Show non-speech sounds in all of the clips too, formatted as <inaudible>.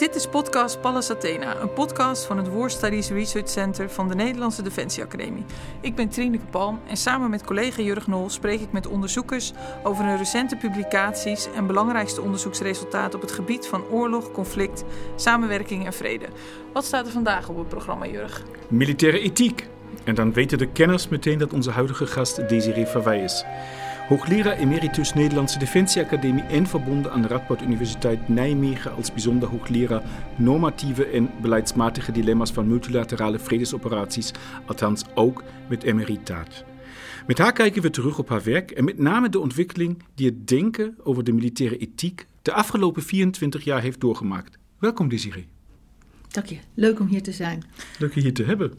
Dit is podcast Pallas Athena, een podcast van het War Studies Research Center van de Nederlandse Defensie Academie. Ik ben Trineke Palm en samen met collega Jurg Nol spreek ik met onderzoekers over hun recente publicaties en belangrijkste onderzoeksresultaten op het gebied van oorlog, conflict, samenwerking en vrede. Wat staat er vandaag op het programma, Jurg? Militaire ethiek. En dan weten de kenners meteen dat onze huidige gast Desiree Verwij is. Hoogleraar emeritus Nederlandse Defensieacademie en verbonden aan de Radboud Universiteit Nijmegen als bijzonder hoogleraar normatieve en beleidsmatige dilemma's van multilaterale vredesoperaties, althans ook met emeritaat. Met haar kijken we terug op haar werk en met name de ontwikkeling die het denken over de militaire ethiek de afgelopen 24 jaar heeft doorgemaakt. Welkom Desiree. Dank je. Leuk om hier te zijn. Leuk je hier te hebben. <laughs>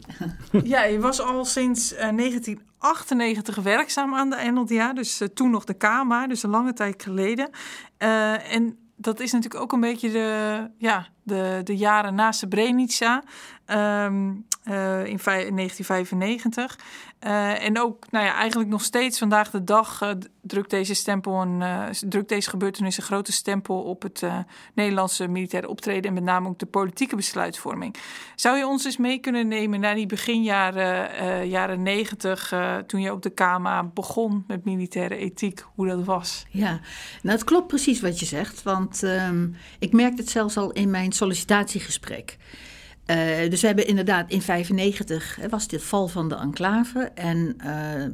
Ja, je was al sinds uh, 1998 werkzaam aan de NLDA, dus uh, toen nog de KMA, dus een lange tijd geleden. Uh, en dat is natuurlijk ook een beetje de, ja, de, de jaren na Srebrenica um, uh, in 1995. Uh, en ook nou ja, eigenlijk nog steeds vandaag de dag uh, drukt deze stempel een, drukt deze gebeurtenis een grote stempel op het Nederlandse militaire optreden en met name ook de politieke besluitvorming. Zou je ons eens mee kunnen nemen naar die beginjaren jaren 90, toen je op de KMA begon met militaire ethiek, hoe dat was? Ja, nou het klopt precies wat je zegt, want um, ik merkte het zelfs al in mijn sollicitatiegesprek. Uh, dus we hebben inderdaad in 1995 was dit val van de enclave. En uh,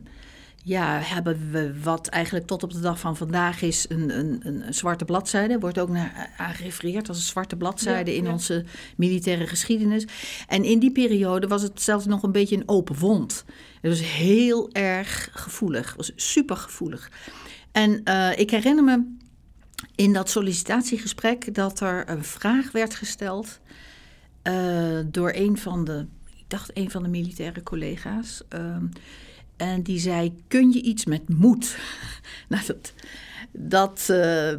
ja, hebben we wat eigenlijk tot op de dag van vandaag is een, een, een zwarte bladzijde. Wordt ook naar aangerefereerd als een zwarte bladzijde ja, in ja. onze militaire geschiedenis. En in die periode was het zelfs nog een beetje een open wond. Het was heel erg gevoelig. Het was super gevoelig. En uh, ik herinner me in dat sollicitatiegesprek dat er een vraag werd gesteld uh, door een van de, ik dacht een van de militaire collega's. Uh, en die zei: Kun je iets met moed? <laughs> nou, dat, dat uh,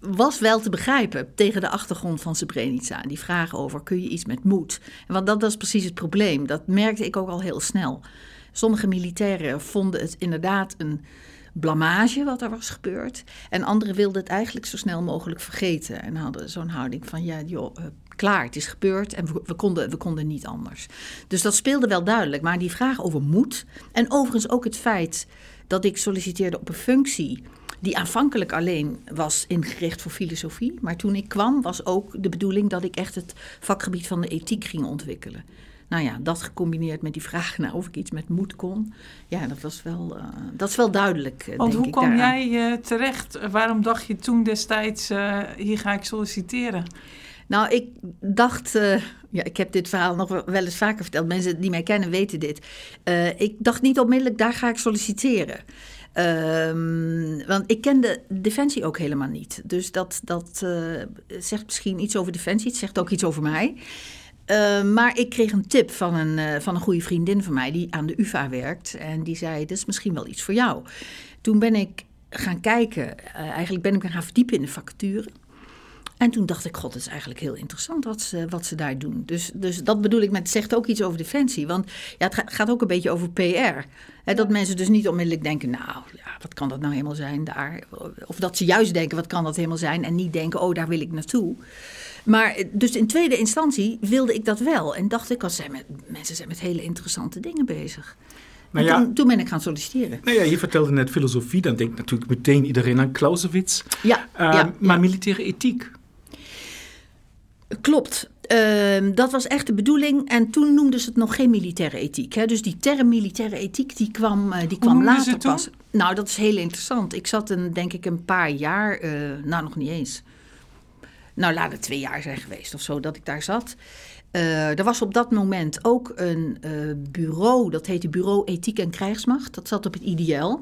was wel te begrijpen tegen de achtergrond van Srebrenica. Die vraag over: Kun je iets met moed? Want dat was precies het probleem. Dat merkte ik ook al heel snel. Sommige militairen vonden het inderdaad een blamage wat er was gebeurd. En anderen wilden het eigenlijk zo snel mogelijk vergeten. En hadden zo'n houding van: Ja, joh klaar, het is gebeurd en we, we, konden, we konden niet anders. Dus dat speelde wel duidelijk. Maar die vraag over moed en overigens ook het feit dat ik solliciteerde op een functie die aanvankelijk alleen was ingericht voor filosofie. Maar toen ik kwam was ook de bedoeling dat ik echt het vakgebied van de ethiek ging ontwikkelen. Nou ja, dat gecombineerd met die vraag naar of ik iets met moed kon. Ja, dat was wel, uh, dat is wel duidelijk. Uh, Want denk hoe kwam jij uh, terecht? Waarom dacht je toen destijds, hier ga ik solliciteren? Nou, ik dacht, uh, ja, ik heb dit verhaal nog wel eens vaker verteld. Mensen die mij kennen weten dit. Uh, ik dacht niet onmiddellijk, daar ga ik solliciteren. Um, want ik kende Defensie ook helemaal niet. Dus dat, dat uh, zegt misschien iets over Defensie. Het zegt ook iets over mij. Uh, maar ik kreeg een tip van een, van een goede vriendin van mij die aan de UvA werkt. En die zei, dit is misschien wel iets voor jou. Toen ben ik gaan kijken. eigenlijk ben ik gaan verdiepen in de vacature. En toen dacht ik, god, het is eigenlijk heel interessant wat ze, wat ze daar doen. Dus, dus dat bedoel ik met, het zegt ook iets over defensie. Want ja, het gaat ook een beetje over PR. Hè, dat mensen dus niet onmiddellijk denken, nou, ja, wat kan dat nou helemaal zijn daar? Of dat ze juist denken, wat kan dat helemaal zijn? En niet denken, oh, daar wil ik naartoe. Maar dus in tweede instantie wilde ik dat wel. En dacht ik, als zijn met, mensen zijn met hele interessante dingen bezig. Nou ja, toen, toen, ben ik gaan solliciteren. Nou ja, je vertelde net filosofie, dan denkt natuurlijk meteen iedereen aan Clausewitz. Ja, uh, ja maar ja. militaire ethiek. Klopt. Uh, dat was echt de bedoeling. En toen noemden ze het nog geen militaire ethiek. Hè? Dus die term militaire ethiek die kwam, uh, die kwam later pas. Nou, dat is heel interessant. Ik zat een, denk ik een paar jaar, uh, nou nog niet eens. Nou, laat het twee jaar zijn geweest of zo dat ik daar zat. er was op dat moment ook een bureau, dat heette Bureau Ethiek en Krijgsmacht. Dat zat op het IDL.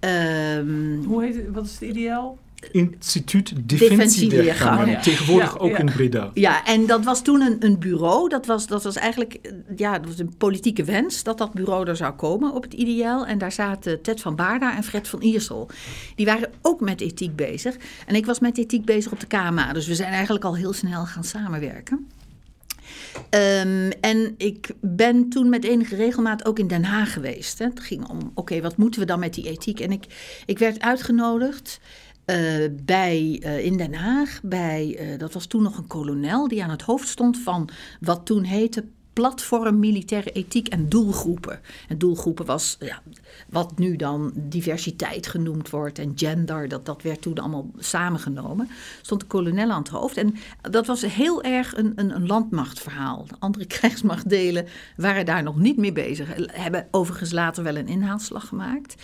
Um, Hoe heet het? Wat is het IDL? Instituut Defensieleergangen. Ja. Tegenwoordig ja, ook ja. in Breda. Ja, en dat was toen een, een bureau. Dat was, dat was eigenlijk ja, dat was een politieke wens dat dat bureau er zou komen op het IDL. En daar zaten Ted van Baarda en Fred van Iersel. Die waren ook met ethiek bezig. En ik was met ethiek bezig op de KMA. Dus we zijn eigenlijk al heel snel gaan samenwerken. Um, en ik ben toen met enige regelmaat ook in Den Haag geweest. Hè. Het ging om, oké, okay, wat moeten we dan met die ethiek? En ik, ik werd uitgenodigd Uh, bij, uh, in Den Haag, bij, uh, dat was toen nog een kolonel die aan het hoofd stond van wat toen heette platform militaire ethiek en doelgroepen. En doelgroepen was ja, wat nu dan diversiteit genoemd wordt en gender, dat, dat werd toen allemaal samengenomen. Stond de kolonel aan het hoofd. En dat was heel erg een, een, een landmachtverhaal. De andere <laughs> krijgsmachtdelen waren daar nog niet mee bezig. Hebben overigens later wel een inhaalslag gemaakt.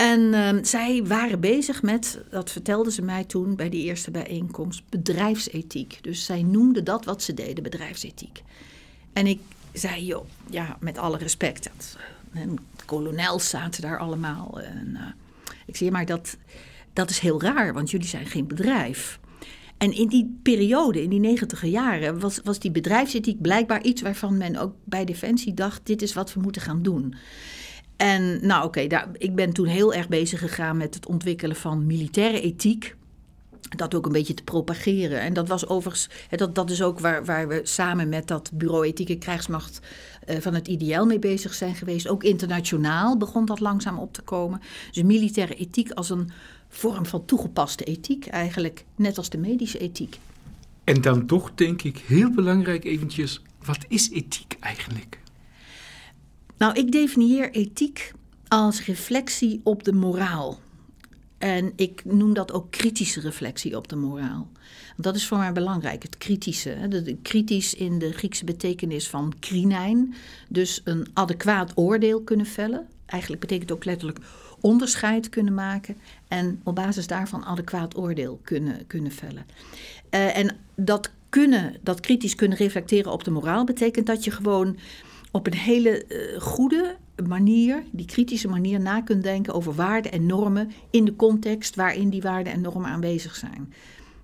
En uh, zij waren bezig met, dat vertelden ze mij toen bij die eerste bijeenkomst, bedrijfsethiek. Dus zij noemden dat wat ze deden, bedrijfsethiek. En ik zei, joh, ja, met alle respect, dat, kolonels zaten daar allemaal. En, uh, ik zei, maar dat, dat is heel raar, want jullie zijn geen bedrijf. En in die periode, in die negentiger jaren, was, was die bedrijfsethiek blijkbaar iets waarvan men ook bij Defensie dacht: dit is wat we moeten gaan doen. En nou oké, ik ben toen heel erg bezig gegaan met het ontwikkelen van militaire ethiek. Dat ook een beetje te propageren. En dat was overigens, dat, dat is ook waar, waar we samen met dat bureau ethieke krijgsmacht uh, van het IDL mee bezig zijn geweest. Ook internationaal begon dat langzaam op te komen. Dus militaire ethiek als een vorm van toegepaste ethiek, eigenlijk net als de medische ethiek. En dan toch denk ik heel belangrijk eventjes, wat is ethiek eigenlijk? Nou, ik definieer ethiek als reflectie op de moraal. En ik noem dat ook kritische reflectie op de moraal. Dat is voor mij belangrijk, het kritische. De, kritisch in de Griekse betekenis van krinijn. Dus een adequaat oordeel kunnen vellen. Eigenlijk betekent ook letterlijk onderscheid kunnen maken. En op basis daarvan adequaat oordeel kunnen, kunnen vellen. Uh, en dat kunnen, dat kritisch kunnen reflecteren op de moraal, betekent dat je gewoon op een hele uh, goede manier, die kritische manier, na kunt denken over waarden en normen in de context waarin die waarden en normen aanwezig zijn.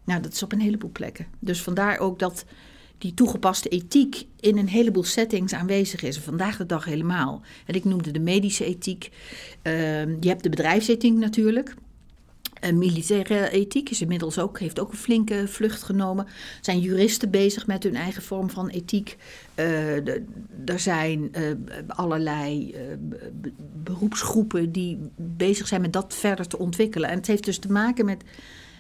Nou, dat is op een heleboel plekken. Dus vandaar ook dat die toegepaste ethiek in een heleboel settings aanwezig is. Vandaag de dag helemaal. En ik noemde de medische ethiek. Uh, je hebt de bedrijfsethiek natuurlijk. En militaire ethiek is inmiddels ook, heeft ook een flinke vlucht genomen. Er zijn juristen bezig met hun eigen vorm van ethiek. Uh, er zijn uh, allerlei uh, beroepsgroepen die bezig zijn met dat verder te ontwikkelen. En het heeft dus te maken met,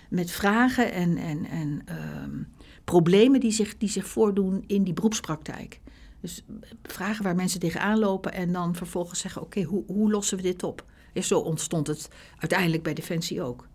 met vragen en, en, en ehm, problemen die zich, die zich voordoen in die beroepspraktijk. Dus vragen waar mensen tegenaan lopen en dan vervolgens zeggen: oké, hoe, hoe lossen we dit op? Ja, zo ontstond het uiteindelijk bij Defensie ook.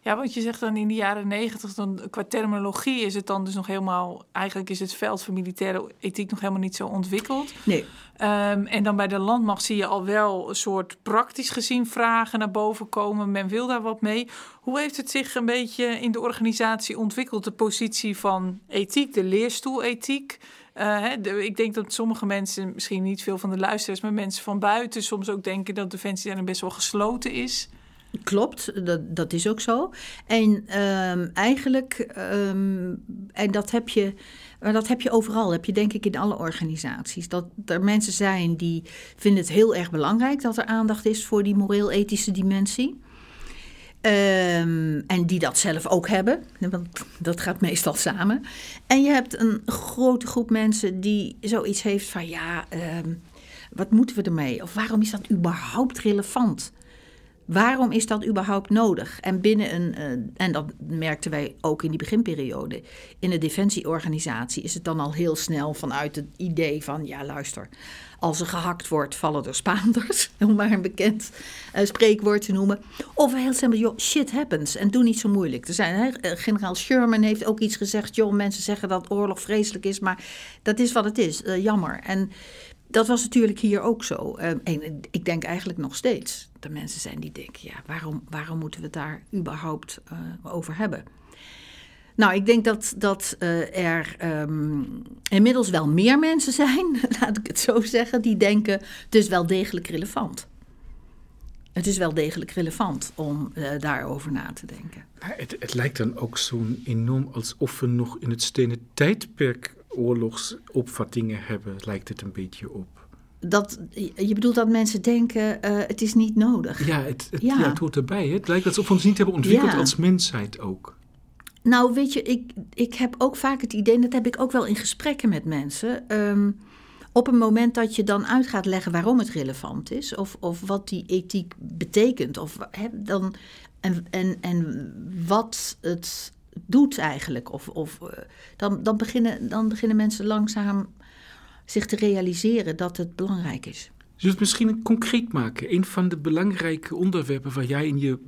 Ja, want je zegt dan in de jaren negentig, dan qua terminologie is het dan dus nog helemaal, eigenlijk is het veld van militaire ethiek nog helemaal niet zo ontwikkeld. Nee. Um, en dan bij de landmacht zie je al wel een soort praktisch gezien vragen naar boven komen. Men wil daar wat mee. Hoe heeft het zich een beetje in de organisatie ontwikkeld, de positie van ethiek, de leerstoelethiek? De, ik denk dat sommige mensen, misschien niet veel van de luisteraars, maar mensen van buiten soms ook denken dat Defensie daarin best wel gesloten is. Klopt, dat, dat is ook zo. En um, eigenlijk, um, en dat heb je. Maar dat heb je overal, dat heb je denk ik in alle organisaties. Dat er mensen zijn die vinden het heel erg belangrijk dat er aandacht is voor die moreel-ethische dimensie. Um, en die dat zelf ook hebben, want dat gaat meestal samen. En je hebt een grote groep mensen die zoiets heeft van ja, wat moeten we ermee? Of waarom is dat überhaupt relevant? Waarom is dat überhaupt nodig? En binnen een, uh, en dat merkten wij ook in die beginperiode, in de defensieorganisatie is het dan al heel snel vanuit het idee van, ja luister, als er gehakt wordt, vallen er Spaanders, <laughs> om maar een bekend uh, spreekwoord te noemen. Of heel simpel, joh, shit happens en doe niet zo moeilijk. Er zijn, hè, generaal Sherman heeft ook iets gezegd, joh, mensen zeggen dat oorlog vreselijk is, maar dat is wat het is, uh, jammer. En dat was natuurlijk hier ook zo. En ik denk eigenlijk nog steeds dat mensen zijn die denken: ja, waarom, waarom moeten we het daar überhaupt over hebben? Nou, ik denk dat, dat uh, er um, inmiddels wel meer mensen zijn, <laughs> laat ik het zo zeggen, die denken: het is wel degelijk relevant. Het is wel degelijk relevant om daarover na te denken. Het, het lijkt dan ook zo enorm alsof we nog in het stenen tijdperk oorlogsopvattingen hebben, lijkt het een beetje op. Dat, je bedoelt dat mensen denken, uh, het is niet nodig. Ja het, het, ja. ja het hoort erbij. Hè? Het lijkt alsof we ons niet hebben ontwikkeld ja. als mensheid ook. Nou, weet je, ik, ik heb ook vaak het idee, dat heb ik ook wel in gesprekken met mensen. Um, op een moment dat je dan uit gaat leggen waarom het relevant is, of, of wat die ethiek betekent, of, dan en, en, en wat het doet eigenlijk. Of, of, eh, dan, dan, beginnen, dan beginnen mensen langzaam zich te realiseren dat het belangrijk is. Zullen we het misschien concreet maken? Een van de belangrijke onderwerpen waar jij in je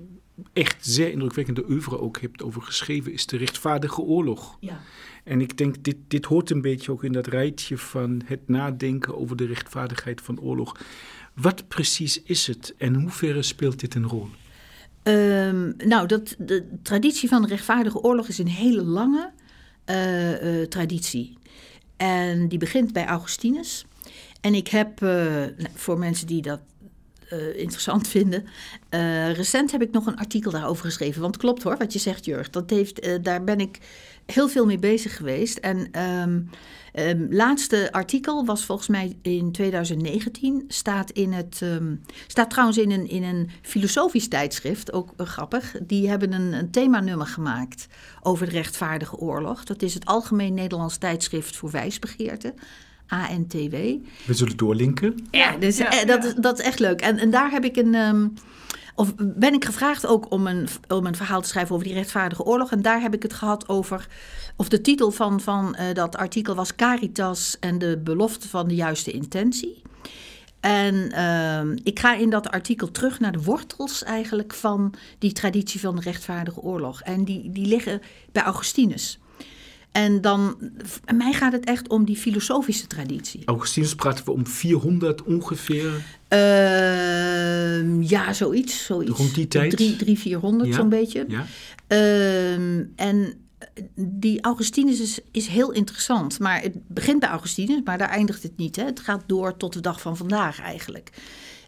echt zeer indrukwekkende oeuvre ook hebt over geschreven, is de rechtvaardige oorlog. Ja. En ik denk, dit, dit hoort een beetje ook in dat rijtje van het nadenken over de rechtvaardigheid van oorlog. Wat precies is het en in hoeverre speelt dit een rol? Um, nou, dat, de traditie van de rechtvaardige oorlog is een hele lange uh, uh, traditie. En die begint bij Augustinus. En ik heb, uh, voor mensen die dat interessant <laughs> vinden, recent heb ik nog een artikel daarover geschreven. Want klopt hoor, wat je zegt, Jurg. Dat heeft, daar ben ik heel veel mee bezig geweest. En um, laatste artikel was volgens mij in 2019. Staat, in het, um, staat trouwens in een, in een filosofisch tijdschrift, ook grappig. Die hebben een, een themanummer gemaakt over de rechtvaardige oorlog. Dat is het Algemeen Nederlands Tijdschrift voor Wijsbegeerte. ANTW. We zullen doorlinken. Ja, dus, ja, dat, ja. dat is echt leuk. En, en daar heb ik een. Um, of ben ik gevraagd ook om een, om een verhaal te schrijven over die rechtvaardige oorlog. En daar heb ik het gehad over. Of de titel van, van uh, dat artikel was Caritas en de belofte van de juiste intentie. En uh, ik ga in dat artikel terug naar de wortels eigenlijk van die traditie van de rechtvaardige oorlog. En die, die liggen bij Augustinus. En dan, mij gaat het echt om die filosofische traditie. Augustinus praten we om 400 ongeveer? Uh, ja, zoiets. zoiets. Rond die tijd? 300, 400 ja. zo'n beetje. Ja. Uh, en die Augustinus is, is heel interessant. Maar het begint bij Augustinus, maar daar eindigt het niet. Hè. Het gaat door tot de dag van vandaag eigenlijk.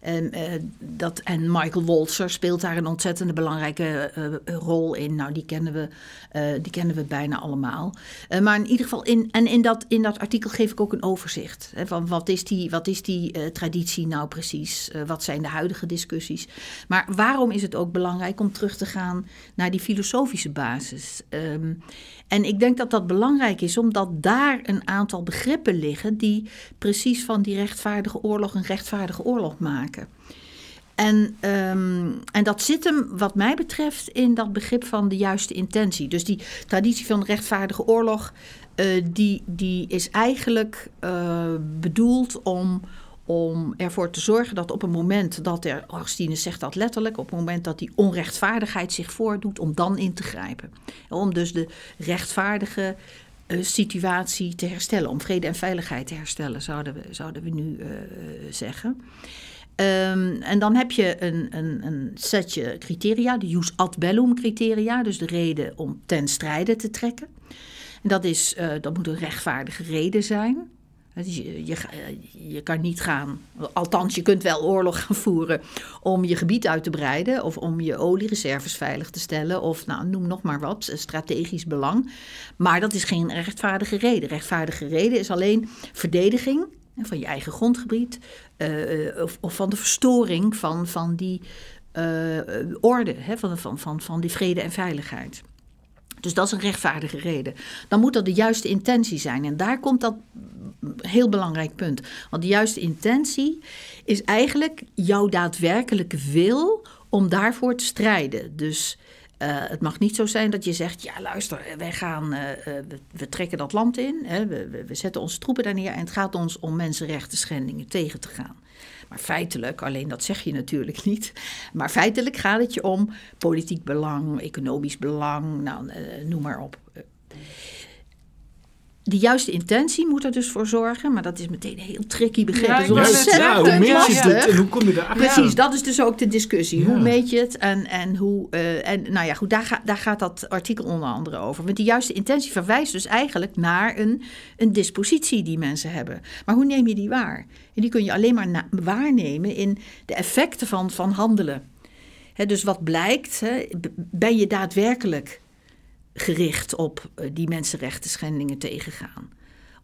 En, uh, dat, en Michael Walzer speelt daar een ontzettende belangrijke uh, rol in. Nou, die kennen we, uh, die kennen we bijna allemaal. maar in ieder geval, in, en in dat, in dat artikel geef ik ook een overzicht. Hè, van wat is die, wat is die traditie nou precies? wat zijn de huidige discussies? Maar waarom is het ook belangrijk om terug te gaan naar die filosofische basis? Um, en ik denk dat dat belangrijk is, omdat daar een aantal begrippen liggen die precies van die rechtvaardige oorlog een rechtvaardige oorlog maken. En, um, en dat zit hem, wat mij betreft, in dat begrip van de juiste intentie. Dus die traditie van rechtvaardige oorlog, uh, die, die is eigenlijk uh, bedoeld om, om ervoor te zorgen dat op het moment dat er, Augustinus zegt dat letterlijk, op het moment dat die onrechtvaardigheid zich voordoet, om dan in te grijpen. Om dus de rechtvaardige uh, situatie te herstellen, om vrede en veiligheid te herstellen, zouden we, zouden we nu uh, zeggen. Um, en dan heb je een, een, een setje criteria, de jus ad bellum criteria, dus de reden om ten strijde te trekken. En dat, is, dat moet een rechtvaardige reden zijn. Dus je, je, kan niet gaan, althans je kunt wel oorlog gaan voeren om je gebied uit te breiden of om je oliereserves veilig te stellen of nou, noem nog maar wat, strategisch belang. Maar dat is geen rechtvaardige reden. Rechtvaardige reden is alleen verdediging van je eigen grondgebied uh, of, of, van de verstoring van, van die uh, orde, hè, van, van, van, van die vrede en veiligheid. Dus dat is een rechtvaardige reden. Dan moet dat de juiste intentie zijn. En daar komt dat heel belangrijk punt. Want de juiste intentie is eigenlijk jouw daadwerkelijke wil om daarvoor te strijden. Dus het mag niet zo zijn dat je zegt: ja, luister, wij gaan, uh, we, we, trekken dat land in, hè, we, we, zetten onze troepen daar neer en het gaat ons om mensenrechten schendingen tegen te gaan. Maar feitelijk, alleen dat zeg je natuurlijk <laughs> niet. Maar feitelijk gaat het je om politiek belang, economisch belang, nou, noem maar op. De juiste intentie moet er dus voor zorgen, maar dat is meteen een heel tricky begrip. Ja, dus ja, hoe meet je het en hoe kom je daar Precies, dat is dus ook de discussie. Ja. Hoe meet je het en, en hoe. Uh, en nou ja, goed, daar, ga, daar gaat dat artikel onder andere over. Want die juiste intentie verwijst dus eigenlijk naar een, een dispositie die mensen hebben. Maar hoe neem je die waar? En die kun je alleen maar na, waarnemen in de effecten van, van handelen. He, dus wat blijkt, he, ben je daadwerkelijk gericht op die mensenrechten schendingen tegengaan?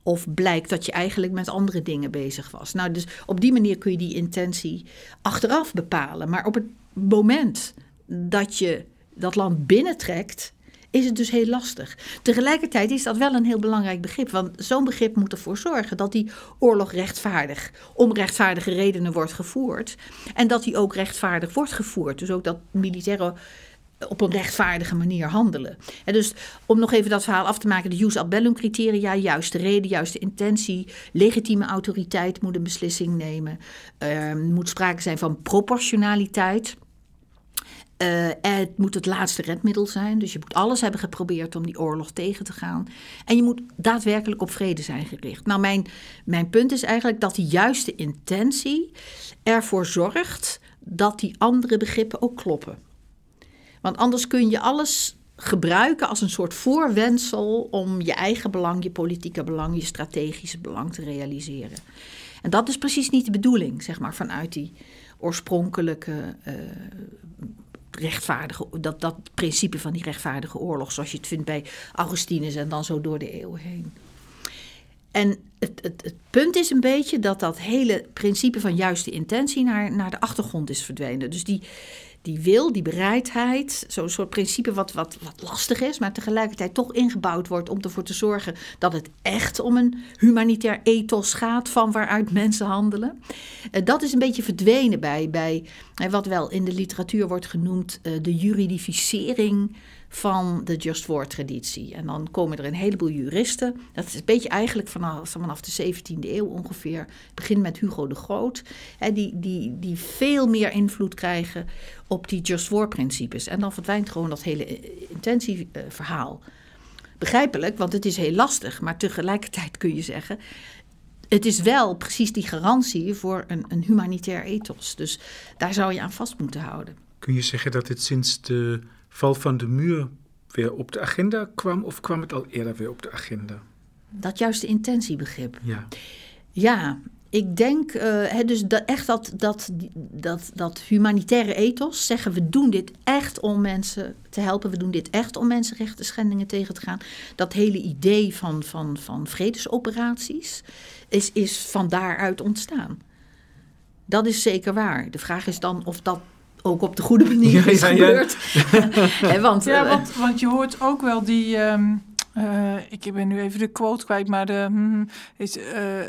Of blijkt dat je eigenlijk met andere dingen bezig was? Nou, dus op die manier kun je die intentie achteraf bepalen. Maar op het moment dat je dat land binnentrekt, is het dus heel lastig. Tegelijkertijd is dat wel een heel belangrijk begrip. Want zo'n begrip moet ervoor zorgen dat die oorlog rechtvaardig, om rechtvaardige redenen wordt gevoerd. En dat die ook rechtvaardig wordt gevoerd. Dus ook dat militaire op een rechtvaardige manier handelen. En dus om nog even dat verhaal af te maken, de jus ad bellum criteria, juiste reden, juiste intentie, legitieme autoriteit moet een beslissing nemen, er moet sprake zijn van proportionaliteit. Uh, het moet het laatste redmiddel zijn. Dus je moet alles hebben geprobeerd om die oorlog tegen te gaan. En je moet daadwerkelijk op vrede zijn gericht. Nou, mijn, mijn punt is eigenlijk dat die juiste intentie ervoor zorgt dat die andere begrippen ook kloppen. Want anders kun je alles gebruiken als een soort voorwendsel om je eigen belang, je politieke belang, je strategische belang te realiseren. En dat is precies niet de bedoeling, zeg maar, vanuit die oorspronkelijke uh, rechtvaardige, dat, dat principe van die rechtvaardige oorlog, zoals je het vindt bij Augustinus en dan zo door de eeuwen heen. En het, het, het, punt is een beetje dat dat hele principe van juiste intentie naar, naar de achtergrond is verdwenen. Dus die, die wil, die bereidheid, zo'n soort principe wat, wat, wat lastig is, maar tegelijkertijd toch ingebouwd wordt om ervoor te zorgen dat het echt om een humanitair ethos gaat van waaruit mensen handelen. Uh, dat is een beetje verdwenen bij, bij wat wel in de literatuur wordt genoemd uh, de juridificering van de Just War traditie. En dan komen er een heleboel juristen. Dat is een beetje eigenlijk vanaf, vanaf de 17e eeuw ongeveer. Begin met Hugo de Groot. Hè, die, die, die veel meer invloed krijgen op die Just War principes. En dan verdwijnt gewoon dat hele intentieverhaal. Begrijpelijk, want het is heel lastig. Maar tegelijkertijd kun je zeggen het is wel precies die garantie voor een, een, humanitair ethos. Dus daar zou je aan vast moeten houden. Kun je zeggen dat het sinds de val van de muur weer op de agenda kwam, of kwam het al eerder weer op de agenda? Dat juist de intentiebegrip. Ja. Ja, ik denk uh, dus dat, echt dat, dat, dat, dat humanitaire ethos, zeggen we doen dit echt om mensen te helpen, we doen dit echt om mensenrechten schendingen tegen te gaan. Dat hele idee van, van, van vredesoperaties is, is van daaruit ontstaan. Dat is zeker waar. De vraag is dan of dat ook op de goede manier is gebeurd. <laughs> <laughs> Ja, want, ja uh, want, want, je hoort ook wel die... Um, uh, ik ben nu even de quote kwijt, maar de, hmm, is, uh,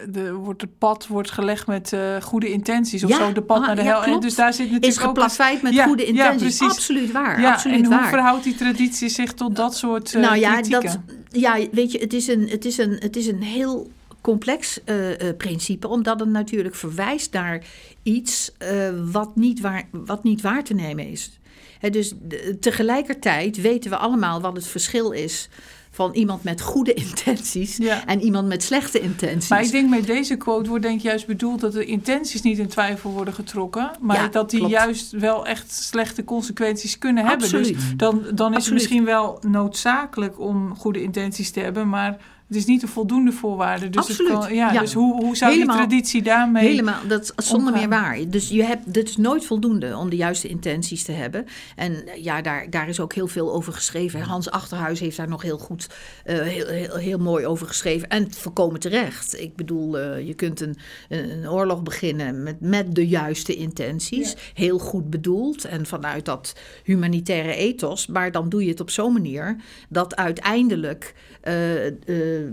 de, wordt het pad wordt gelegd met uh, goede intenties of ja, zo, de pad ah, naar de ja, hel. En dus daar zit natuurlijk is geplaveid met goede intenties. absoluut waar. Ja, absoluut en waar. hoe verhoudt die traditie zich tot dat soort Nou ja, kritieken? dat, ja, weet je, het is een, het is een, het is een heel complex uh, uh, principe, omdat het natuurlijk verwijst naar iets uh, wat, niet waar, wat niet waar te nemen is. He, dus de, tegelijkertijd weten we allemaal wat het verschil is van iemand met goede <laughs> intenties ja. en iemand met slechte intenties. Maar ik denk met deze quote wordt denk ik juist bedoeld dat de intenties niet in twijfel worden getrokken, maar ja, dat die klopt. juist wel echt slechte consequenties kunnen Absoluut. hebben. Dus dan, dan is Absoluut. het misschien wel noodzakelijk om goede intenties te hebben, maar het is niet een voldoende voorwaarde. Dus, Absoluut. Kan, ja, ja, dus hoe, hoe zou helemaal, die traditie daarmee. Helemaal, dat is zonder omgaan. meer waar. Dus je hebt, dit is nooit voldoende om de juiste intenties te hebben. En ja, daar, daar is ook heel veel over geschreven. Hans Achterhuis heeft daar nog heel goed, uh, heel, heel, heel, mooi over geschreven. En voorkomen terecht. Ik bedoel, uh, je kunt een, een oorlog beginnen met, met de juiste intenties. Ja. Heel goed bedoeld. En vanuit dat humanitaire ethos. Maar dan doe je het op zo'n manier dat uiteindelijk. Uh,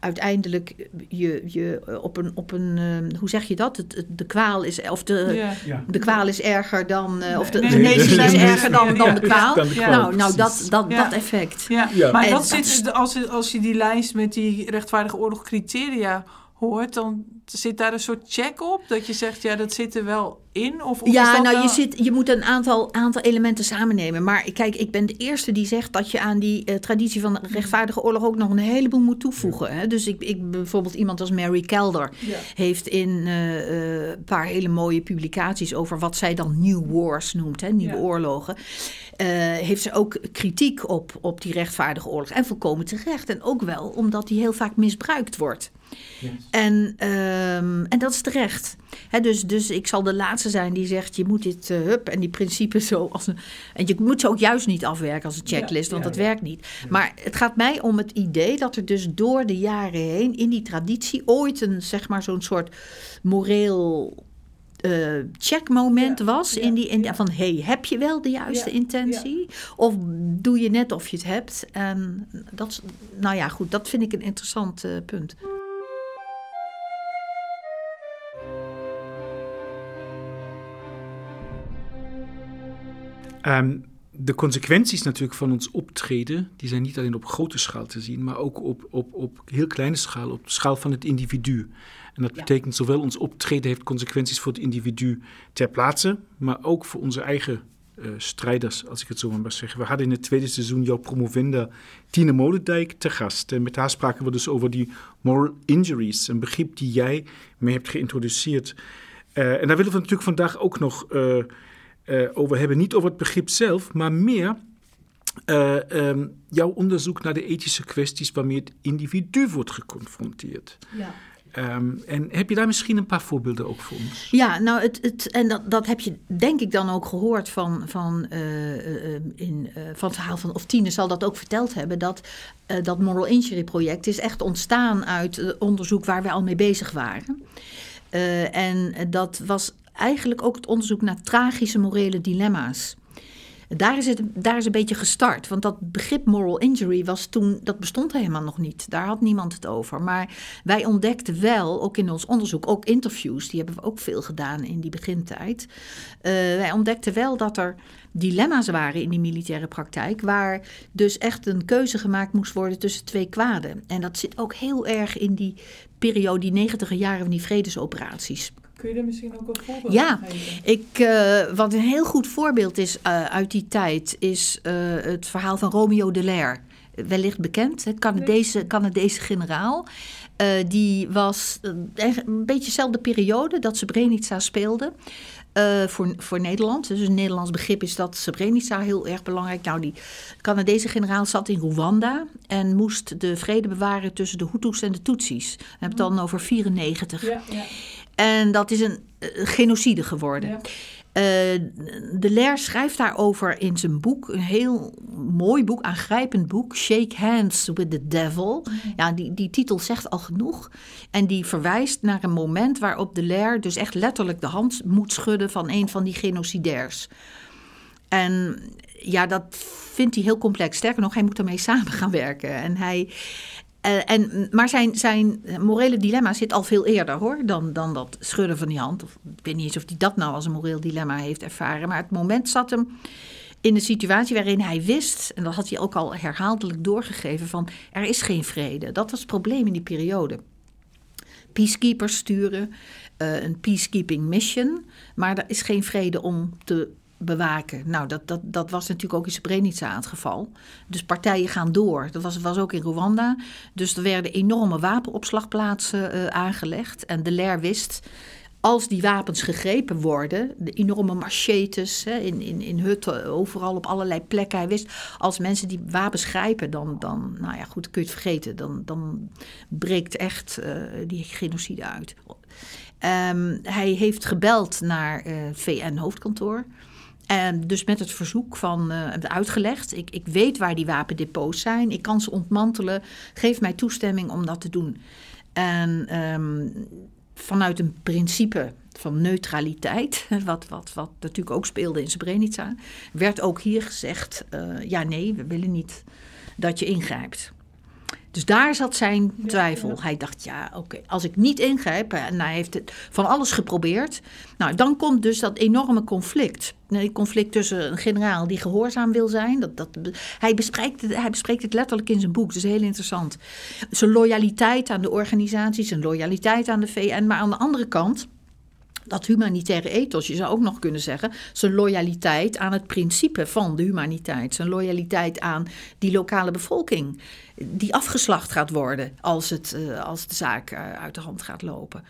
uiteindelijk je, je op een, op een uh, hoe zeg je dat? Het, het, de kwaal is, of de, ja. Ja. de kwaal is erger dan, uh, of de genezing nee, is erger dan, dan, de kwaal. Dan de kwaal. Nou, nou dat, dat, dat effect. Ja. Maar en dat zit, als, als je die lijst met die rechtvaardige oorlog criteria hoort, dan zit daar een soort check op? Dat je zegt, ja, dat zit er wel in? Of, of ja, nou, wel... je, zit, je moet een aantal, aantal elementen samennemen. Maar kijk, ik ben de eerste die zegt dat je aan die uh, traditie van de rechtvaardige oorlog ook nog een heleboel moet toevoegen. Hè? Dus ik, ik, bijvoorbeeld iemand als Mary Kelder ja. heeft in uh, uh, een paar hele mooie publicaties over wat zij dan New Wars noemt, hè? nieuwe ja. oorlogen. Uh, heeft ze ook kritiek op, op die rechtvaardige oorlog. En volkomen terecht. En ook wel omdat die heel vaak misbruikt wordt. Yes. En, um, en dat is terecht. He, dus, dus ik zal de laatste zijn die zegt: je moet dit uh, hup en die principes zo. Als een, en je moet ze ook juist niet afwerken als een checklist, ja, want ja, dat ja. werkt niet. Maar het gaat mij om het idee dat er dus door de jaren heen in die traditie ooit een, zeg maar, zo'n soort moreel uh, checkmoment ja, was. Ja, in die, in, ja. Van, hey, heb je wel de juiste intentie? Of doe je net of je het hebt? En dat, nou ja, goed, dat vind ik een interessant uh, punt. Um, de consequenties natuurlijk van ons optreden, die zijn niet alleen op grote schaal te zien, maar ook op, op, op heel kleine schaal, op de schaal van het individu. En dat betekent zowel ons optreden heeft consequenties voor het individu ter plaatse, maar ook voor onze eigen uh, strijders, als ik het zo maar zeggen. We hadden in het tweede seizoen jouw promovenda Tine Molendijk te gast. En met haar spraken we dus over die moral injuries, een begrip die jij mee hebt geïntroduceerd. Uh, en daar willen we natuurlijk vandaag ook nog uh, over hebben. Niet over het begrip zelf, maar meer um, jouw onderzoek naar de ethische kwesties waarmee het individu wordt geconfronteerd. Ja. Um, en heb je daar misschien een paar voorbeelden ook voor ons? Ja, nou, het, het, en dat, dat heb je denk ik dan ook gehoord van, van, uh, in, uh, van het verhaal van, of Tine zal dat ook verteld hebben, dat dat Moral Injury project is echt ontstaan uit onderzoek waar we al mee bezig waren. en dat was eigenlijk ook het onderzoek naar tragische morele dilemma's. Daar is, het, daar is een beetje gestart. Want dat begrip moral injury was toen, dat bestond helemaal nog niet. Daar had niemand het over. Maar wij ontdekten wel, ook in ons onderzoek, ook interviews, die hebben we ook veel gedaan in die begintijd. Uh, wij ontdekten wel dat er dilemma's waren in die militaire praktijk, waar dus echt een keuze gemaakt moest worden tussen twee kwaden. En dat zit ook heel erg in die periode, die negentiger jaren van die vredesoperaties. Kun je er misschien ook een voorbeeld ja, ik, uh, wat een heel goed voorbeeld is uh, uit die tijd, is uh, het verhaal van Romeo Dallaire. Wellicht bekend, het Canadese, Canadese generaal. die was een beetje dezelfde periode dat Srebrenica speelde. voor, voor Nederland. Dus een Nederlands begrip is dat Srebrenica heel erg belangrijk. Nou, die Canadese generaal zat in Rwanda en moest de vrede bewaren tussen de Hutus en de Tutsis. We hebben het dan over 94. Ja, ja. En dat is een uh, genocide geworden. Ja. Uh, de Lair schrijft daarover in zijn boek, een heel mooi boek, aangrijpend boek, Shake Hands with the Devil. Mhm. Ja, die, die titel zegt al genoeg. En die verwijst naar een moment waarop de Lair dus echt letterlijk de hand moet schudden van een van die genocidairs. En ja, dat vindt hij heel complex. Sterker nog, hij moet ermee samen gaan werken. En hij, en, maar zijn, zijn morele dilemma zit al veel eerder hoor, dan, dan dat schudden van die hand. Of, ik weet niet eens of hij dat nou als een moreel dilemma heeft ervaren. Maar het moment zat hem in een situatie waarin hij wist, en dat had hij ook al herhaaldelijk doorgegeven, van er is geen vrede. Dat was het probleem in die periode. Peacekeepers sturen, uh, een peacekeeping mission, maar er is geen vrede om te bewaken. Nou, dat, dat, dat was natuurlijk ook in Srebrenica het geval. Dus partijen gaan door. Dat was, was ook in Rwanda. Dus er werden enorme wapenopslagplaatsen uh, aangelegd. En de LER wist, als die wapens gegrepen worden, de enorme machetes hè, in, in, in hutten, overal op allerlei plekken. Hij wist, als mensen die wapens grijpen, dan, dan nou ja, goed, kun je het vergeten. Dan, dan breekt echt uh, die genocide uit. Um, hij heeft gebeld naar uh, VN-hoofdkantoor. En dus met het verzoek van uh, uitgelegd, ik, ik weet waar die wapendepots zijn, ik kan ze ontmantelen, geef mij toestemming om dat te doen. En um, vanuit een principe van neutraliteit, <laughs> wat, wat, wat natuurlijk ook speelde in Srebrenica, werd ook hier gezegd, uh, ja nee, we willen niet dat je ingrijpt. Dus daar zat zijn twijfel. Hij dacht, ja, oké, als ik niet ingrijp, en hij heeft het van alles geprobeerd, nou, dan komt dus dat enorme conflict. Een conflict tussen een generaal die gehoorzaam wil zijn. Dat, dat, hij, bespreekt het, hij bespreekt het letterlijk in zijn boek, is heel interessant. Zijn loyaliteit aan de organisatie, zijn loyaliteit aan de VN, maar aan de andere kant dat humanitaire ethos, je zou ook nog kunnen zeggen, zijn loyaliteit aan het principe van de humaniteit, zijn loyaliteit aan die lokale bevolking, die afgeslacht gaat worden als, het, uh, als de zaak uh, uit de hand gaat lopen.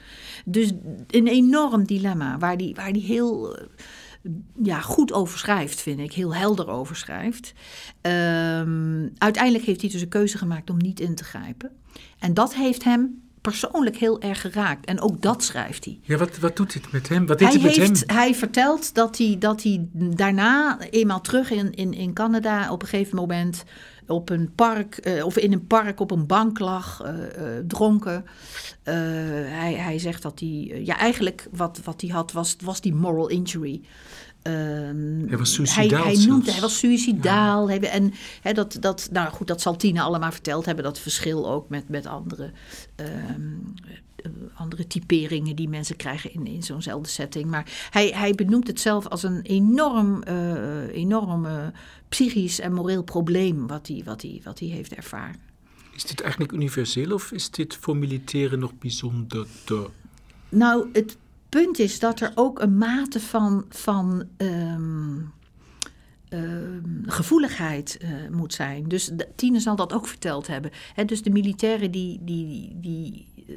Dus een enorm dilemma waar die, waar die heel. Uh, ja, goed over schrijft, vind ik. Heel helder over schrijft. Um, uiteindelijk heeft hij dus een keuze gemaakt om niet in te grijpen. En dat heeft hem persoonlijk heel erg geraakt. En ook dat schrijft hij. Ja, wat, wat doet dit met hem? Wat hij, met hem? hij vertelt dat hij, dat hij daarna, eenmaal terug in, in, in Canada, op een gegeven moment op een park, uh, of in een park op een bank lag, uh, uh, dronken. hij, hij zegt dat hij, ja, eigenlijk wat, wat hij had was, was die moral injury. Um, hij was suicidaal. Hij, hij, noemde, hij was suicidaal. Ja. en he, dat, dat, nou goed, dat zal Tina allemaal verteld hebben. Dat verschil ook met, met andere um, andere typeringen die mensen krijgen in, in zo'nzelfde setting. Maar hij, hij benoemt het zelf als een enorm, uh, enorm psychisch en moreel probleem wat hij, wat, hij, wat hij heeft ervaren. Is dit eigenlijk universeel of is dit voor militairen nog bijzonder? Nou, het punt is dat er ook een mate van, van um, gevoeligheid uh, moet zijn. Dus Tine zal dat ook verteld hebben. He, dus de militairen die, die, die uh,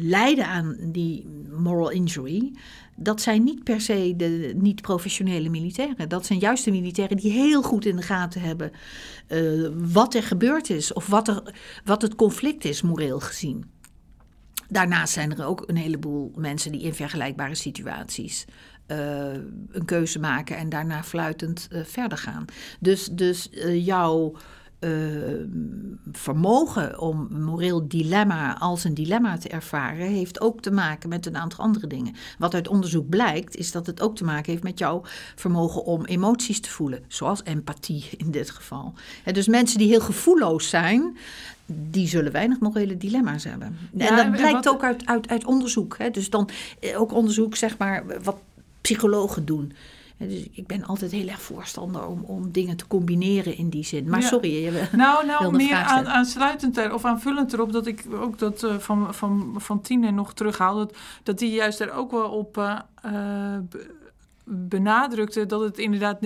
lijden aan die moral injury, dat zijn niet per se de niet-professionele militairen. Dat zijn juist de militairen die heel goed in de gaten hebben uh, wat er gebeurd is of wat, er, wat het conflict is, moreel gezien. Daarnaast zijn er ook een heleboel mensen die in vergelijkbare situaties uh, een keuze maken en daarna fluitend uh, verder gaan. Dus, dus uh, jouw vermogen om moreel dilemma als een dilemma te ervaren, heeft ook te maken met een aantal andere dingen. Wat uit onderzoek blijkt, is dat het ook te maken heeft met jouw vermogen om emoties te voelen, zoals empathie in dit geval. dus mensen die heel gevoelloos zijn, die zullen weinig morele dilemma's hebben. en dat blijkt ook uit, uit, uit onderzoek. Hè? Dus dan eh, ook onderzoek, zeg maar, wat psychologen doen. Dus ik ben altijd heel erg voorstander om, om dingen te combineren in die zin. Maar sorry, je Nou, nou meer aan, aansluitend of aanvullend erop dat ik ook dat uh, van, van, van Tine nog terughaal. Dat, dat die juist er ook wel op uh, benadrukte dat het inderdaad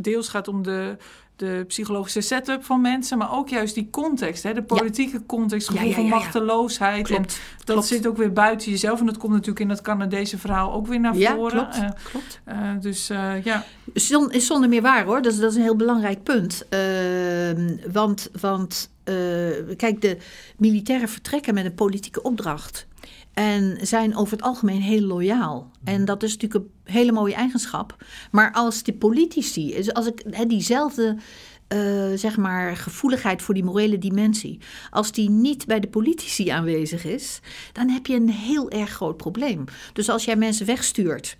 deels gaat om de de psychologische setup van mensen, maar ook juist die context, hè, de politieke context, gevoel van machteloosheid. Klopt, en dat klopt. zit ook weer buiten jezelf. En dat komt natuurlijk in dat Canadese verhaal ook weer naar voren. Klopt, uh, klopt. Uh, dus uh, ja. Is zonder meer waar hoor. Dat is, dat is een heel belangrijk punt. Ehm, want want kijk, de militairen vertrekken met een politieke opdracht. En zijn over het algemeen heel loyaal. En dat is natuurlijk een hele mooie eigenschap. Maar als de politici, dus als ik he, diezelfde uh, zeg maar gevoeligheid voor die morele dimensie, als die niet bij de politici aanwezig is, dan heb je een heel erg groot probleem. Dus als jij mensen wegstuurt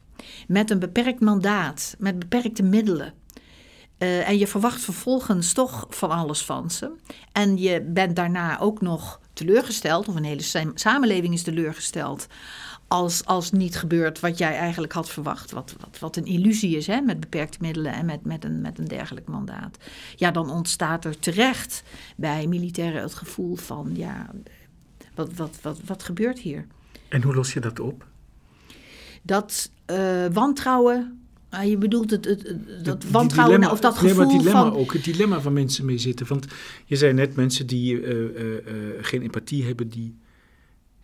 met een beperkt mandaat, met beperkte middelen. Uh, en je verwacht vervolgens toch van alles van ze. En je bent daarna ook nog teleurgesteld, of een hele samenleving is teleurgesteld. Als, als niet gebeurt wat jij eigenlijk had verwacht. Wat, wat, wat een illusie is hè, met beperkte middelen en met, met, een, met een dergelijk mandaat. Ja, dan ontstaat er terecht bij militairen het gevoel van: ja, wat, wat, wat, wat gebeurt hier? En hoe los je dat op? Dat uh, wantrouwen Ah, je bedoelt het, het, dat wantrouwen dilemma, of dat gevoel nee, maar het dilemma van... ook, het dilemma van mensen mee zitten. Want je zei net mensen die uh, uh, uh, geen empathie hebben, die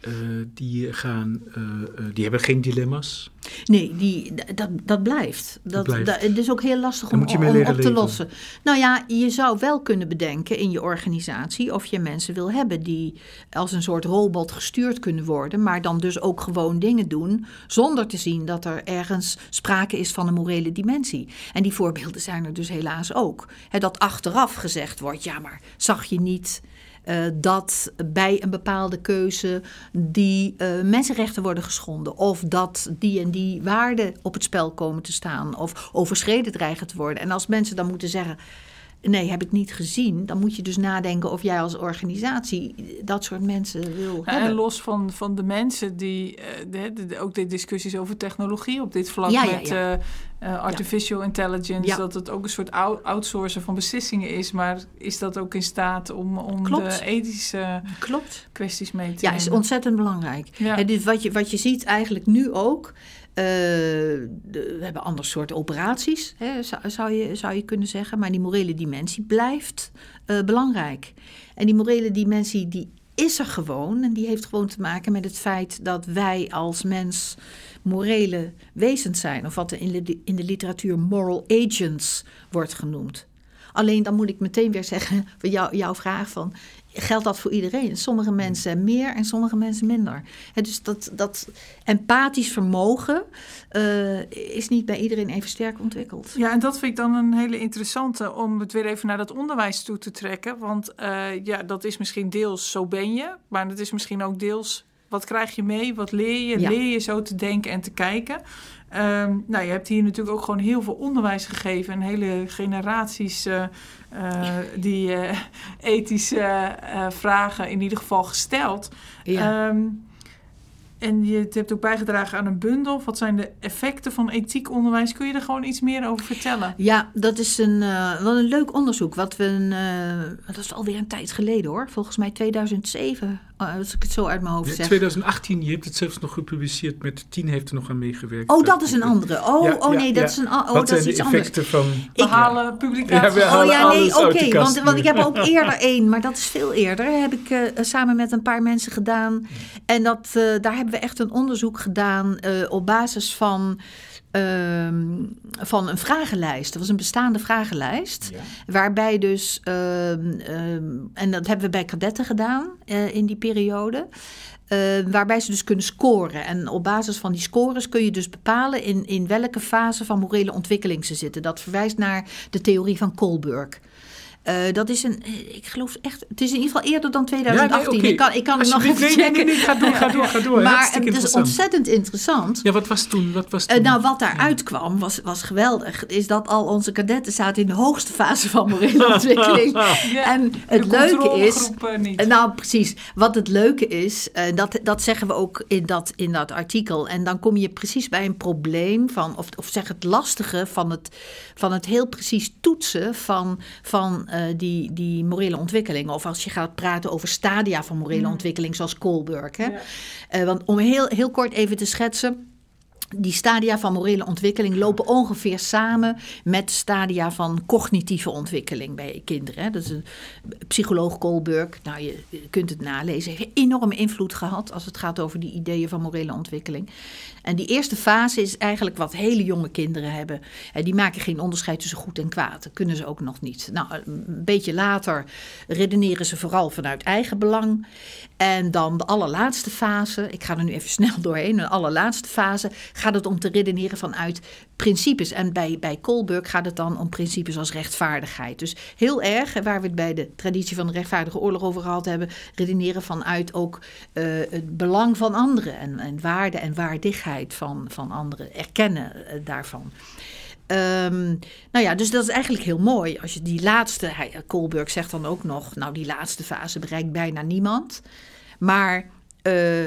uh, die gaan, uh, die hebben geen dilemma's. Nee, die, dat, dat blijft. Dat, dat blijft. Dat, het is ook heel lastig om, om op te lossen. Nou ja, je zou wel kunnen bedenken in je organisatie of je mensen wil hebben die als een soort robot gestuurd kunnen worden, maar dan dus ook gewoon dingen doen zonder te zien dat er ergens sprake is van een morele dimensie. En die voorbeelden zijn er dus helaas ook. He, dat achteraf gezegd wordt, ja, maar zag je niet uh, dat bij een bepaalde keuze die uh, mensenrechten worden geschonden. Of dat die en die waarden op het spel komen te staan. Of overschreden dreigen te worden. En als mensen dan moeten zeggen. Nee, heb ik niet gezien. Dan moet je dus nadenken of jij als organisatie dat soort mensen wil ja, hebben. En los van, van de mensen die, uh, de, de, ook de discussies over technologie op dit vlak ja, met ja, uh, artificial intelligence, dat het ook een soort outsourcen van beslissingen is. Maar is dat ook in staat om, om de ethische Klopt. kwesties mee te Ja, is ontzettend belangrijk. Ja. dus wat je, wat je ziet eigenlijk nu ook. De, we hebben ander soort operaties, hè, zou, zou, je, zou je kunnen zeggen. Maar die morele dimensie blijft uh, belangrijk. En die morele dimensie die is er gewoon. En die heeft gewoon te maken met het feit dat wij als mens morele wezens zijn. Of wat in de, in de literatuur moral agents wordt genoemd. Alleen dan moet ik meteen weer zeggen, <laughs> jou, jouw vraag van, geldt dat voor iedereen? Sommige mensen meer en sommige mensen minder. dus dat, dat empathisch vermogen uh, is niet bij iedereen even sterk ontwikkeld. Ja, en dat vind ik dan een hele interessante om het weer even naar dat onderwijs toe te trekken. Want uh, ja, dat is misschien deels zo ben je, maar het is misschien ook deels wat krijg je mee? Wat leer je? Leer je zo te denken en te kijken? Um, nou, je hebt hier natuurlijk ook gewoon heel veel onderwijs gegeven. En hele generaties uh, uh, die uh, ethische vragen in ieder geval gesteld. Ja. Um, En je hebt ook bijgedragen aan een bundel. Wat zijn de effecten van ethiek onderwijs? Kun je er gewoon iets meer over vertellen? Ja, dat is een, uh, wel een leuk onderzoek. Wat we een, uh, dat is alweer een tijd geleden hoor. Volgens mij 2007, als ik het zo uit mijn hoofd zeg. 2018, je hebt het zelfs nog gepubliceerd. Met tien heeft er nog aan meegewerkt. Oh, dat is een andere. Oh, ja, oh nee, dat is een oh, Wat dat zijn is iets de effecten anders. van... Publicaties. Ja, we halen Oh ja, nee, oké. want, want ik heb ook eerder één, maar dat is veel eerder. Heb ik eh, samen met een paar mensen gedaan. En dat, eh, daar hebben we echt een onderzoek gedaan eh, op basis van. Ehm, van een vragenlijst. Dat was een bestaande vragenlijst. Waarbij dus, ehm, ehm, en dat hebben we bij kadetten gedaan eh, in die periode. waarbij ze dus kunnen scoren. En op basis van die scores kun je dus bepalen in, in welke fase van morele ontwikkeling ze zitten. Dat verwijst naar de theorie van Kohlberg. Eh, dat is een, eh, ik geloof echt, het is in ieder geval eerder dan 2018. oké. Ik kan, ik kan het nog even nee, checken. nee, nee, ga door, ga door, ga door. Maar Hartstikke het is ontzettend interessant. Ja, wat was toen? Wat was Eh, toen? nou, wat daaruit kwam was, was geweldig. Is dat al onze kadetten zaten in de hoogste fase van morele ontwikkeling. <laughs> Ja, en het de leuke is. eh, niet. Eh, Nou, precies. Wat het leuke is, eh, dat, dat zeggen we ook in dat, in dat artikel. En dan kom je precies bij een probleem van, of, of zeg het lastige van het, van het heel precies toetsen van, van eh, die, die morele ontwikkeling. Of als je gaat praten over stadia van morele ontwikkeling, zoals Kohlberg. Hè? Ja. Eh, want om heel, heel kort even te schetsen. Die stadia van morele ontwikkeling lopen ongeveer samen met stadia van cognitieve ontwikkeling bij kinderen. Dat is een psycholoog Kohlberg, nou je kunt het nalezen, heeft enorme invloed gehad als het gaat over die ideeën van morele ontwikkeling. En die eerste fase is eigenlijk wat hele jonge kinderen hebben. Die maken geen onderscheid tussen goed en kwaad. Dat kunnen ze ook nog niet. Nou, een beetje later redeneren ze vooral vanuit eigen belang. En dan de allerlaatste fase, ik ga er nu even snel doorheen, de allerlaatste fase gaat het om te redeneren vanuit principes. En bij, bij Kohlberg gaat het dan om principes als rechtvaardigheid. Dus heel erg, waar we het bij de traditie van de rechtvaardige oorlog over gehad hebben, redeneren vanuit ook eh, het belang van anderen en, en waarde en waardigheid van, van anderen, erkennen eh, daarvan. Ehm, nou ja, dus dat is eigenlijk heel mooi. Als je die laatste, hij, Kohlberg zegt dan ook nog, nou die laatste fase bereikt bijna niemand. Maar eh,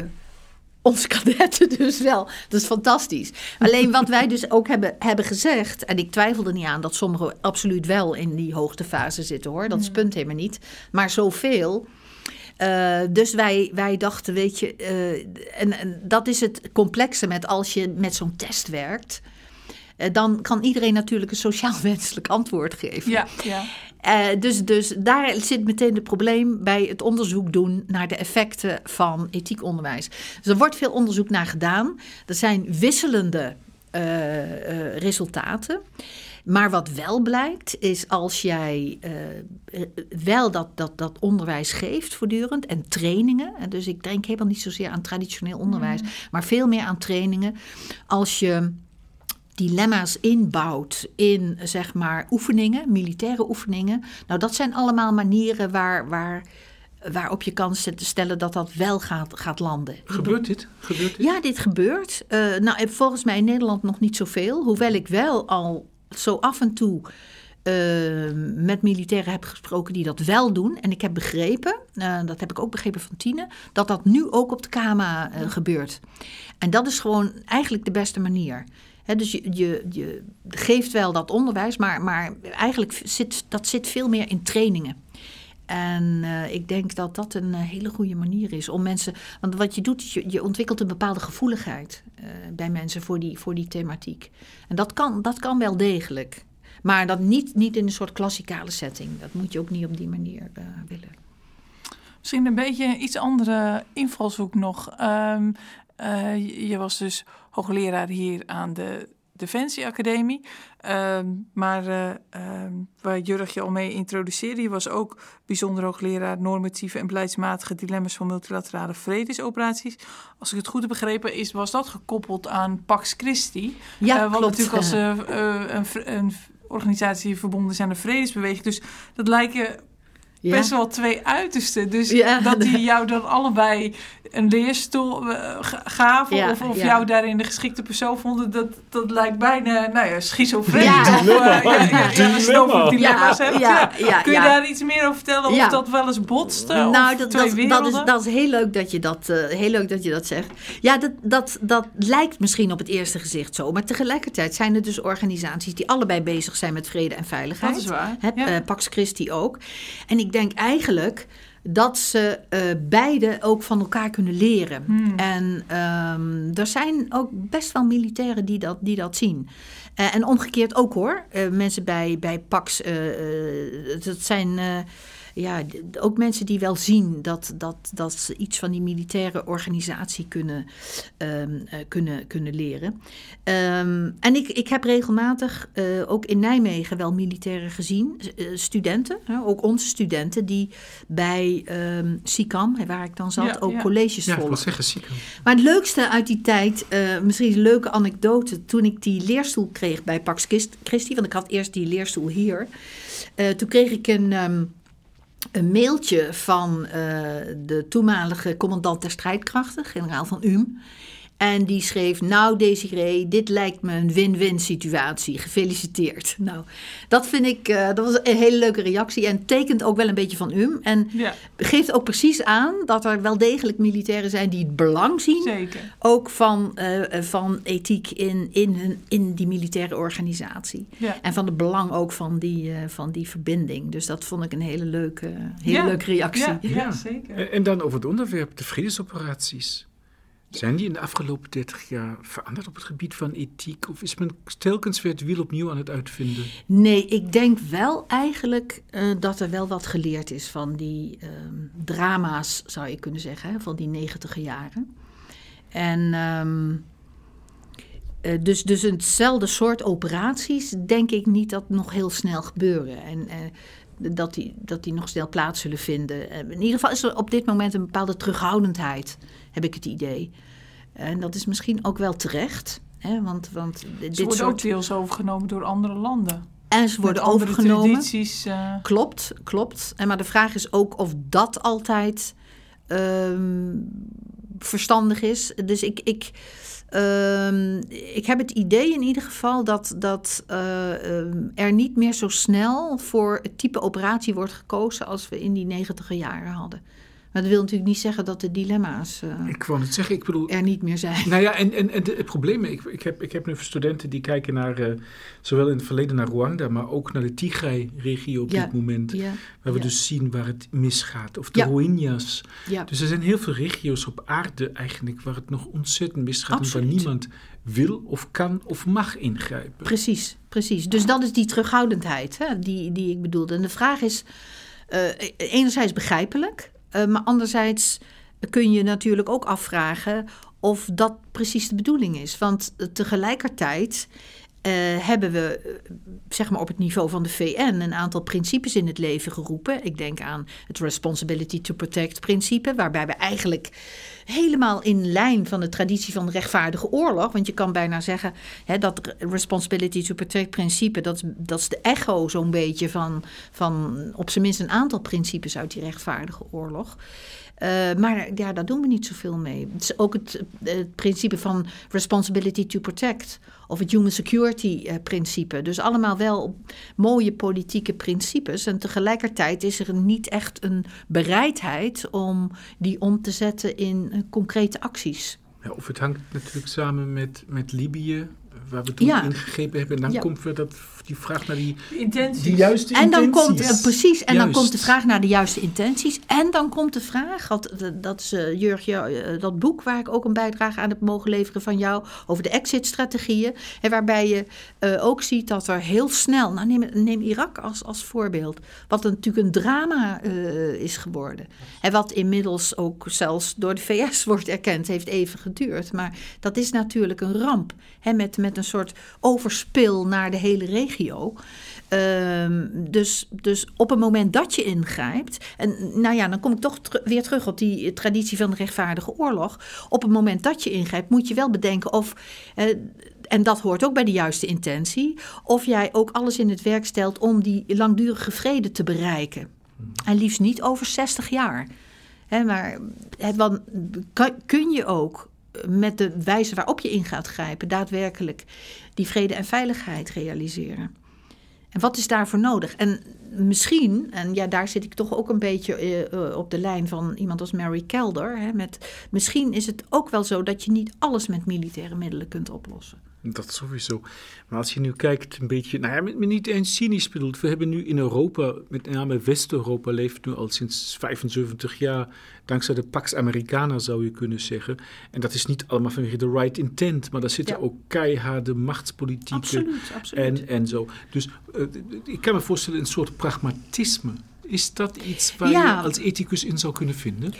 onze kadetten dus wel. Dat is fantastisch. Alleen wat wij dus ook hebben, hebben gezegd, en ik twijfel er niet aan dat sommigen absoluut wel in die hoogtefase zitten hoor, dat is het punt helemaal niet. Maar zoveel. Eh, dus wij, wij dachten, weet je, eh, en, en dat is het complexe met als je met zo'n test werkt. Eh, dan kan iedereen natuurlijk een sociaal <laughs> wenselijk antwoord geven. Ja, ja. Eh, dus, dus daar zit meteen het probleem bij het onderzoek doen naar de effecten van ethiek onderwijs. Dus er wordt veel onderzoek naar gedaan. Er zijn wisselende eh, eh, resultaten. Maar wat wel blijkt, is als jij wel dat, dat, dat onderwijs geeft voortdurend en trainingen. En dus ik denk helemaal niet zozeer aan traditioneel onderwijs, maar veel meer aan trainingen. Als je dilemma's inbouwt in, zeg maar, oefeningen, militaire oefeningen. Nou, dat zijn allemaal manieren waar, waar, waarop je kan stellen dat dat wel gaat, gaat landen. Gebeurt dit? Gebeurt dit? Ja, dit gebeurt. Eh, nou, en volgens mij in Nederland nog niet zoveel. Hoewel ik wel al zo af en toe eh, met militairen heb gesproken die dat wel doen. En ik heb begrepen, eh, dat heb ik ook begrepen van Tine, dat dat nu ook op de KMA eh, gebeurt. En dat is gewoon eigenlijk de beste manier. Dus je, je, geeft wel dat onderwijs, maar, maar eigenlijk zit dat zit veel meer in trainingen. En eh, ik denk dat dat een eh, hele goede manier is om mensen. Want wat je doet, je, je ontwikkelt een bepaalde gevoeligheid eh, bij mensen voor die, voor die thematiek. En dat kan, dat kan wel degelijk. Maar dat niet, niet in een soort klassikale setting. Dat moet je ook niet op die manier willen. Misschien een beetje een iets andere invalshoek nog. Ehm, eh, je was dus hoogleraar hier aan de Defensie Academie. Maar ehm, waar Jurg je al mee introduceerde, je was ook bijzonder hoogleraar normatieve en beleidsmatige dilemma's van multilaterale vredesoperaties. Als ik het goed heb begrepen, is, was dat gekoppeld aan Pax Christi. Ja, Eh, wat natuurlijk als eh, een, een organisatie verbonden is aan de vredesbeweging. Dus dat lijken best wel twee uitersten. Dus Ja. dat die jou dan allebei een leerstoel eh, gaven... Ja, of, of ja. jou daarin de geschikte persoon vonden... dat, dat lijkt bijna, nou ja, schizofreen. Ja. Of, eh, ja, ja, dilemma's ja, Kun je ja. daar iets meer over vertellen? Of Ja. dat wel eens botste? Nou, of dat, twee dat, werelden? dat, is, dat is heel leuk dat je dat, eh, heel leuk dat, je dat zegt. Ja, dat, dat, dat lijkt misschien op het eerste gezicht zo. Maar tegelijkertijd zijn er dus organisaties die allebei bezig zijn met vrede en veiligheid. Dat is waar, eh, Pax Christi ook. En ik denk eigenlijk dat ze eh, beide ook van elkaar kunnen leren. Hmm. En ehm, er zijn ook best wel militairen die dat, die dat zien. Eh, en omgekeerd ook hoor. Eh, mensen bij, bij Pax, dat zijn ja, ook mensen die wel zien dat, dat, dat ze iets van die militaire organisatie kunnen, ehm, eh, kunnen, kunnen leren. Ehm, en ik, ik heb regelmatig eh, ook in Nijmegen wel militairen gezien, eh, studenten, hè, ook onze studenten, die bij ehm SICAM, waar ik dan zat, Ja, ook ja. colleges Ja, ik wil volgen. zeggen, ziek. Maar het leukste uit die tijd, eh, misschien een leuke anekdote. Toen ik die leerstoel kreeg bij Pax Christ- Christi, want ik had eerst die leerstoel hier. eh, toen kreeg ik een, ehm, een mailtje van eh, de toenmalige commandant der strijdkrachten, generaal van UM. En die schreef, nou Desiree, dit lijkt me een win-win situatie. Gefeliciteerd. <laughs> Nou, dat vind ik, eh, dat was een hele leuke reactie. En tekent ook wel een beetje van UM. En Ja, geeft ook precies aan dat er wel degelijk militairen zijn die het belang zien zeker. ook van, eh, van ethiek in, in, hun, in die militaire organisatie. Ja. En van het belang ook van die, eh, van die verbinding. Dus dat vond ik een hele leuke, hele Ja. leuke reactie. Ja, ja, Ja. zeker. En en dan over het onderwerp, de vredesoperaties. Zijn die in de afgelopen 30 jaar veranderd op het gebied van ethiek? Of is men telkens weer het wiel opnieuw aan het uitvinden? Nee, ik denk wel eigenlijk eh, dat er wel wat geleerd is van die ehm, drama's, zou je kunnen zeggen, hè, van die negentiger jaren. En ehm, eh, dus, dus hetzelfde soort operaties denk ik niet dat nog heel snel gebeuren. En eh, dat, die, dat die nog snel plaats zullen vinden. In ieder geval is er op dit moment een bepaalde terughoudendheid, heb ik het idee. En dat is misschien ook wel terecht. Hè, want, want Ze dit worden soort ook deels overgenomen door andere landen. en ze worden overgenomen. tradities. eh, Klopt, klopt. En maar de vraag is ook of dat altijd ehm, verstandig is. Dus ik, ik, ehm, ik heb het idee in ieder geval dat, dat eh, ehm, er niet meer zo snel voor het type operatie wordt gekozen als we in die negentiger jaren hadden. Maar dat wil natuurlijk niet zeggen dat de dilemma's eh, Ik wou het zeggen, ik bedoel... er niet meer zijn. Nou ja, en, en, en de- het probleem, ik, ik, heb, ik heb nu studenten die kijken naar, eh, zowel in het verleden naar Rwanda, maar ook naar de Tigray-regio op Ja. dit moment. Ja, Waar we ja. dus zien waar het misgaat. Of de. Rohingyas. ja. Dus er zijn heel veel regio's op aarde eigenlijk waar het nog ontzettend misgaat. En waar niemand wil of kan of mag ingrijpen. Precies, precies. Dus dat is die terughoudendheid hè, die, die ik bedoelde. En de vraag is eh, enerzijds begrijpelijk, eh, maar anderzijds kun je natuurlijk ook afvragen of dat precies de bedoeling is. Want eh, tegelijkertijd eh, hebben we, zeg maar op het niveau van de VN, een aantal principes in het leven geroepen. Ik denk aan het Responsibility to Protect principe, waarbij we eigenlijk helemaal in lijn van de traditie van de rechtvaardige oorlog. Want je kan bijna zeggen hè, dat Responsibility to Protect principe, dat, is- dat is de echo zo'n beetje van, van op zijn minst een aantal principes uit die rechtvaardige oorlog. Eh, maar ja, daar doen we niet zoveel mee. Het is ook het, het principe van responsibility to protect. Of het human security eh, principe. Dus allemaal wel mooie politieke principes. En tegelijkertijd is er niet echt een bereidheid om die om te zetten in eh, concrete acties. Ja, of het hangt natuurlijk samen met, met Libië, waar we toen Ja. ingegrepen hebben. En dan Ja. komt weer dat, die vraag naar die, intenties. die juiste En dan intenties. komt, eh, precies, en dan komt de vraag naar de juiste intenties. En dan komt de vraag, dat, dat is uh, Jurgje, uh, dat boek waar ik ook een bijdrage aan heb mogen leveren van jou, over de exit-strategieën. En waarbij je uh, ook ziet dat er heel snel, nou neem, neem Irak als, als voorbeeld, wat natuurlijk een drama uh, is geworden. En wat inmiddels ook zelfs door de VS <laughs> wordt erkend, heeft even geduurd. Maar dat is natuurlijk een ramp, hè, met, met een soort overspil naar de hele regio. Um, dus, dus op het moment dat je ingrijpt, en nou ja, dan kom ik toch weer terug op die traditie van de rechtvaardige oorlog. Op het moment dat je ingrijpt, moet je wel bedenken of, uh, en dat hoort ook bij de juiste intentie, of jij ook alles in het werk stelt om die langdurige vrede te bereiken. En liefst niet over 60 jaar. Hè, maar het, kun je ook met de wijze waarop je in gaat grijpen, daadwerkelijk die vrede en veiligheid realiseren? En wat is daarvoor nodig? En misschien, en ja, daar zit ik toch ook een beetje eh, op de lijn van iemand als Mary Kelder. Hè, met, misschien is het ook wel zo dat je niet alles met militaire middelen kunt oplossen. Dat sowieso. Maar als je nu kijkt, een beetje, nou ja, met me niet eens cynisch bedoeld. We hebben nu in Europa, met name West-Europa, leeft nu al sinds 75 jaar dankzij de Pax Americana, zou je kunnen zeggen. En dat is niet allemaal vanwege de right intent, maar daar zitten Ja. ook keiharde machtspolitieken Absoluut, absoluut. en, en zo. Dus eh, ik kan me voorstellen, een soort pragmatisme. Is dat iets waar Ja. je als ethicus in zou kunnen vinden?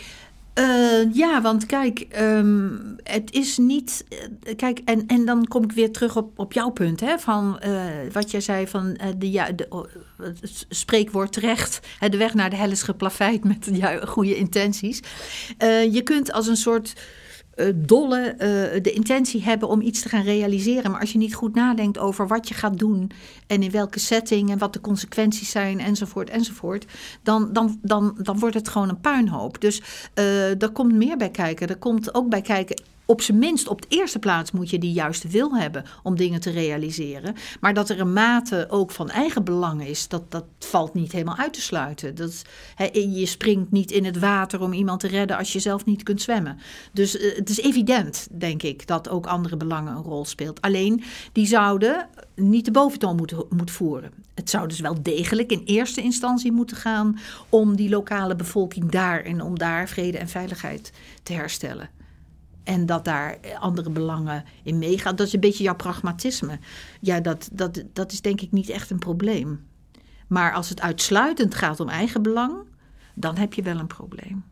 Eh, ja, want kijk, ehm, het is niet. eh, kijk, en, en dan kom ik weer terug op, op jouw punt, hè, van eh, wat jij zei van de, ja, oh, het spreekwoord terecht. hè, de weg naar de hel is geplaveid met goede intenties. Je kunt als een soort dolle eh, de intentie hebben om iets te gaan realiseren. Maar als je niet goed nadenkt over wat je gaat doen en in welke setting en wat de consequenties zijn enzovoort enzovoort, dan, dan, dan, dan wordt het gewoon een puinhoop. Dus eh daar komt meer bij kijken. Er komt ook bij kijken. Op zijn minst op de eerste plaats moet je die juiste wil hebben om dingen te realiseren. Maar dat er een mate ook van eigen belang is, dat, dat valt niet helemaal uit te sluiten. Dat, je springt niet in het water om iemand te redden als je zelf niet kunt zwemmen. Dus eh, het is evident, denk ik, dat ook andere belangen een rol speelt. Alleen die zouden niet de boventoon moeten, moeten voeren. Het zou dus wel degelijk in eerste instantie moeten gaan om die lokale bevolking daar en om daar vrede en veiligheid te herstellen. En dat daar andere belangen in meegaan. Dat is een beetje jouw pragmatisme. Ja, dat, dat, dat is denk ik niet echt een probleem. Maar als het uitsluitend gaat om eigen belang, dan heb je wel een probleem.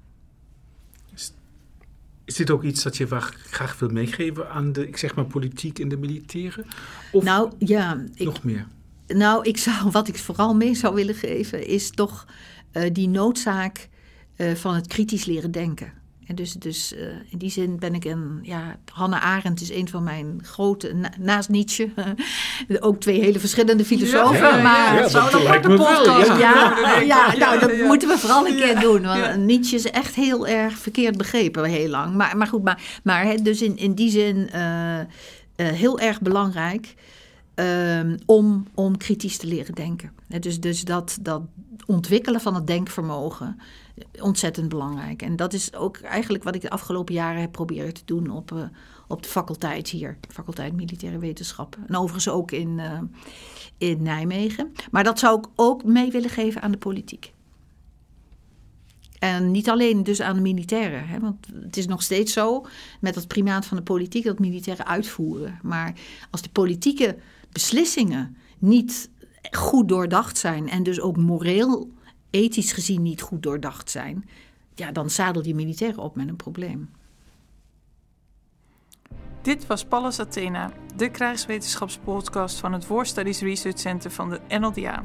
Is dit ook iets dat je graag wil meegeven aan de, ik zeg maar, politiek en de militairen? Of nou ja, ik, nog meer? Nou, ik zou, <laughs> wat ik vooral mee zou willen geven, is toch eh, die noodzaak eh, van het kritisch leren denken. En dus dus eh, in die zin ben ik een. Ja, Hannah Arendt is een van mijn grote. na- naast Nietzsche. <laughs> ook twee hele verschillende filosofen. Ja, maar ja, zou dat wel, podcast ja. ja, nou, dat moeten we vooral een keer doen. Want. Nietzsche is echt heel erg verkeerd begrepen, heel lang. Maar, maar goed, maar, maar dus in, in die zin eh, eh, heel erg belangrijk ehm, om, om kritisch te leren denken. Hè, dus dus dat, dat ontwikkelen van het denkvermogen, ontzettend belangrijk. En dat is ook eigenlijk wat ik de afgelopen jaren heb proberen te doen op, eh, op de faculteit hier. Faculteit Militaire Wetenschappen. En overigens ook in, eh, in Nijmegen. Maar dat zou ik ook mee willen geven aan de politiek. En niet alleen dus aan de militairen. Hè, want het is nog steeds zo met het primaat van de politiek dat militairen uitvoeren. Maar als de politieke beslissingen niet goed doordacht zijn en dus ook moreel, ethisch gezien niet goed doordacht zijn, ja, dan zadel je militairen op met een probleem. Dit was Pallas Athena, de krijgswetenschapspodcast van het War Studies Research Center van de NLDA.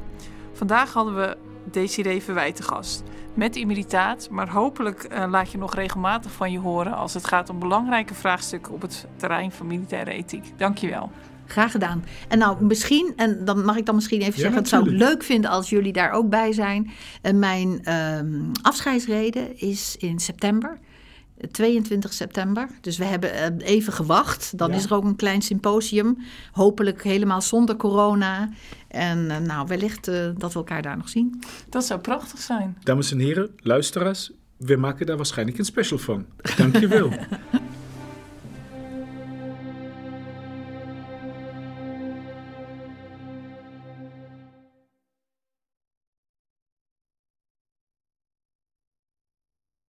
Vandaag hadden we Desiree Verwijt te gast. Met immuniteit, maar hopelijk eh, laat je nog regelmatig van je horen als het gaat om belangrijke vraagstukken op het terrein van militaire ethiek. Dankjewel. Graag gedaan. En nou, misschien, en dan mag ik dan misschien even Ja, zeggen, het zou ik leuk vinden als jullie daar ook bij zijn. En mijn ehm, afscheidsreden is in september. 22 september. Dus we hebben eh, even gewacht. Dan Ja. is er ook een klein symposium. Hopelijk helemaal zonder corona. En eh, nou, wellicht eh, dat we elkaar daar nog zien. Dat zou prachtig zijn. Dames en heren, luisteraars, we maken daar waarschijnlijk een special van. Dank je wel. <laughs>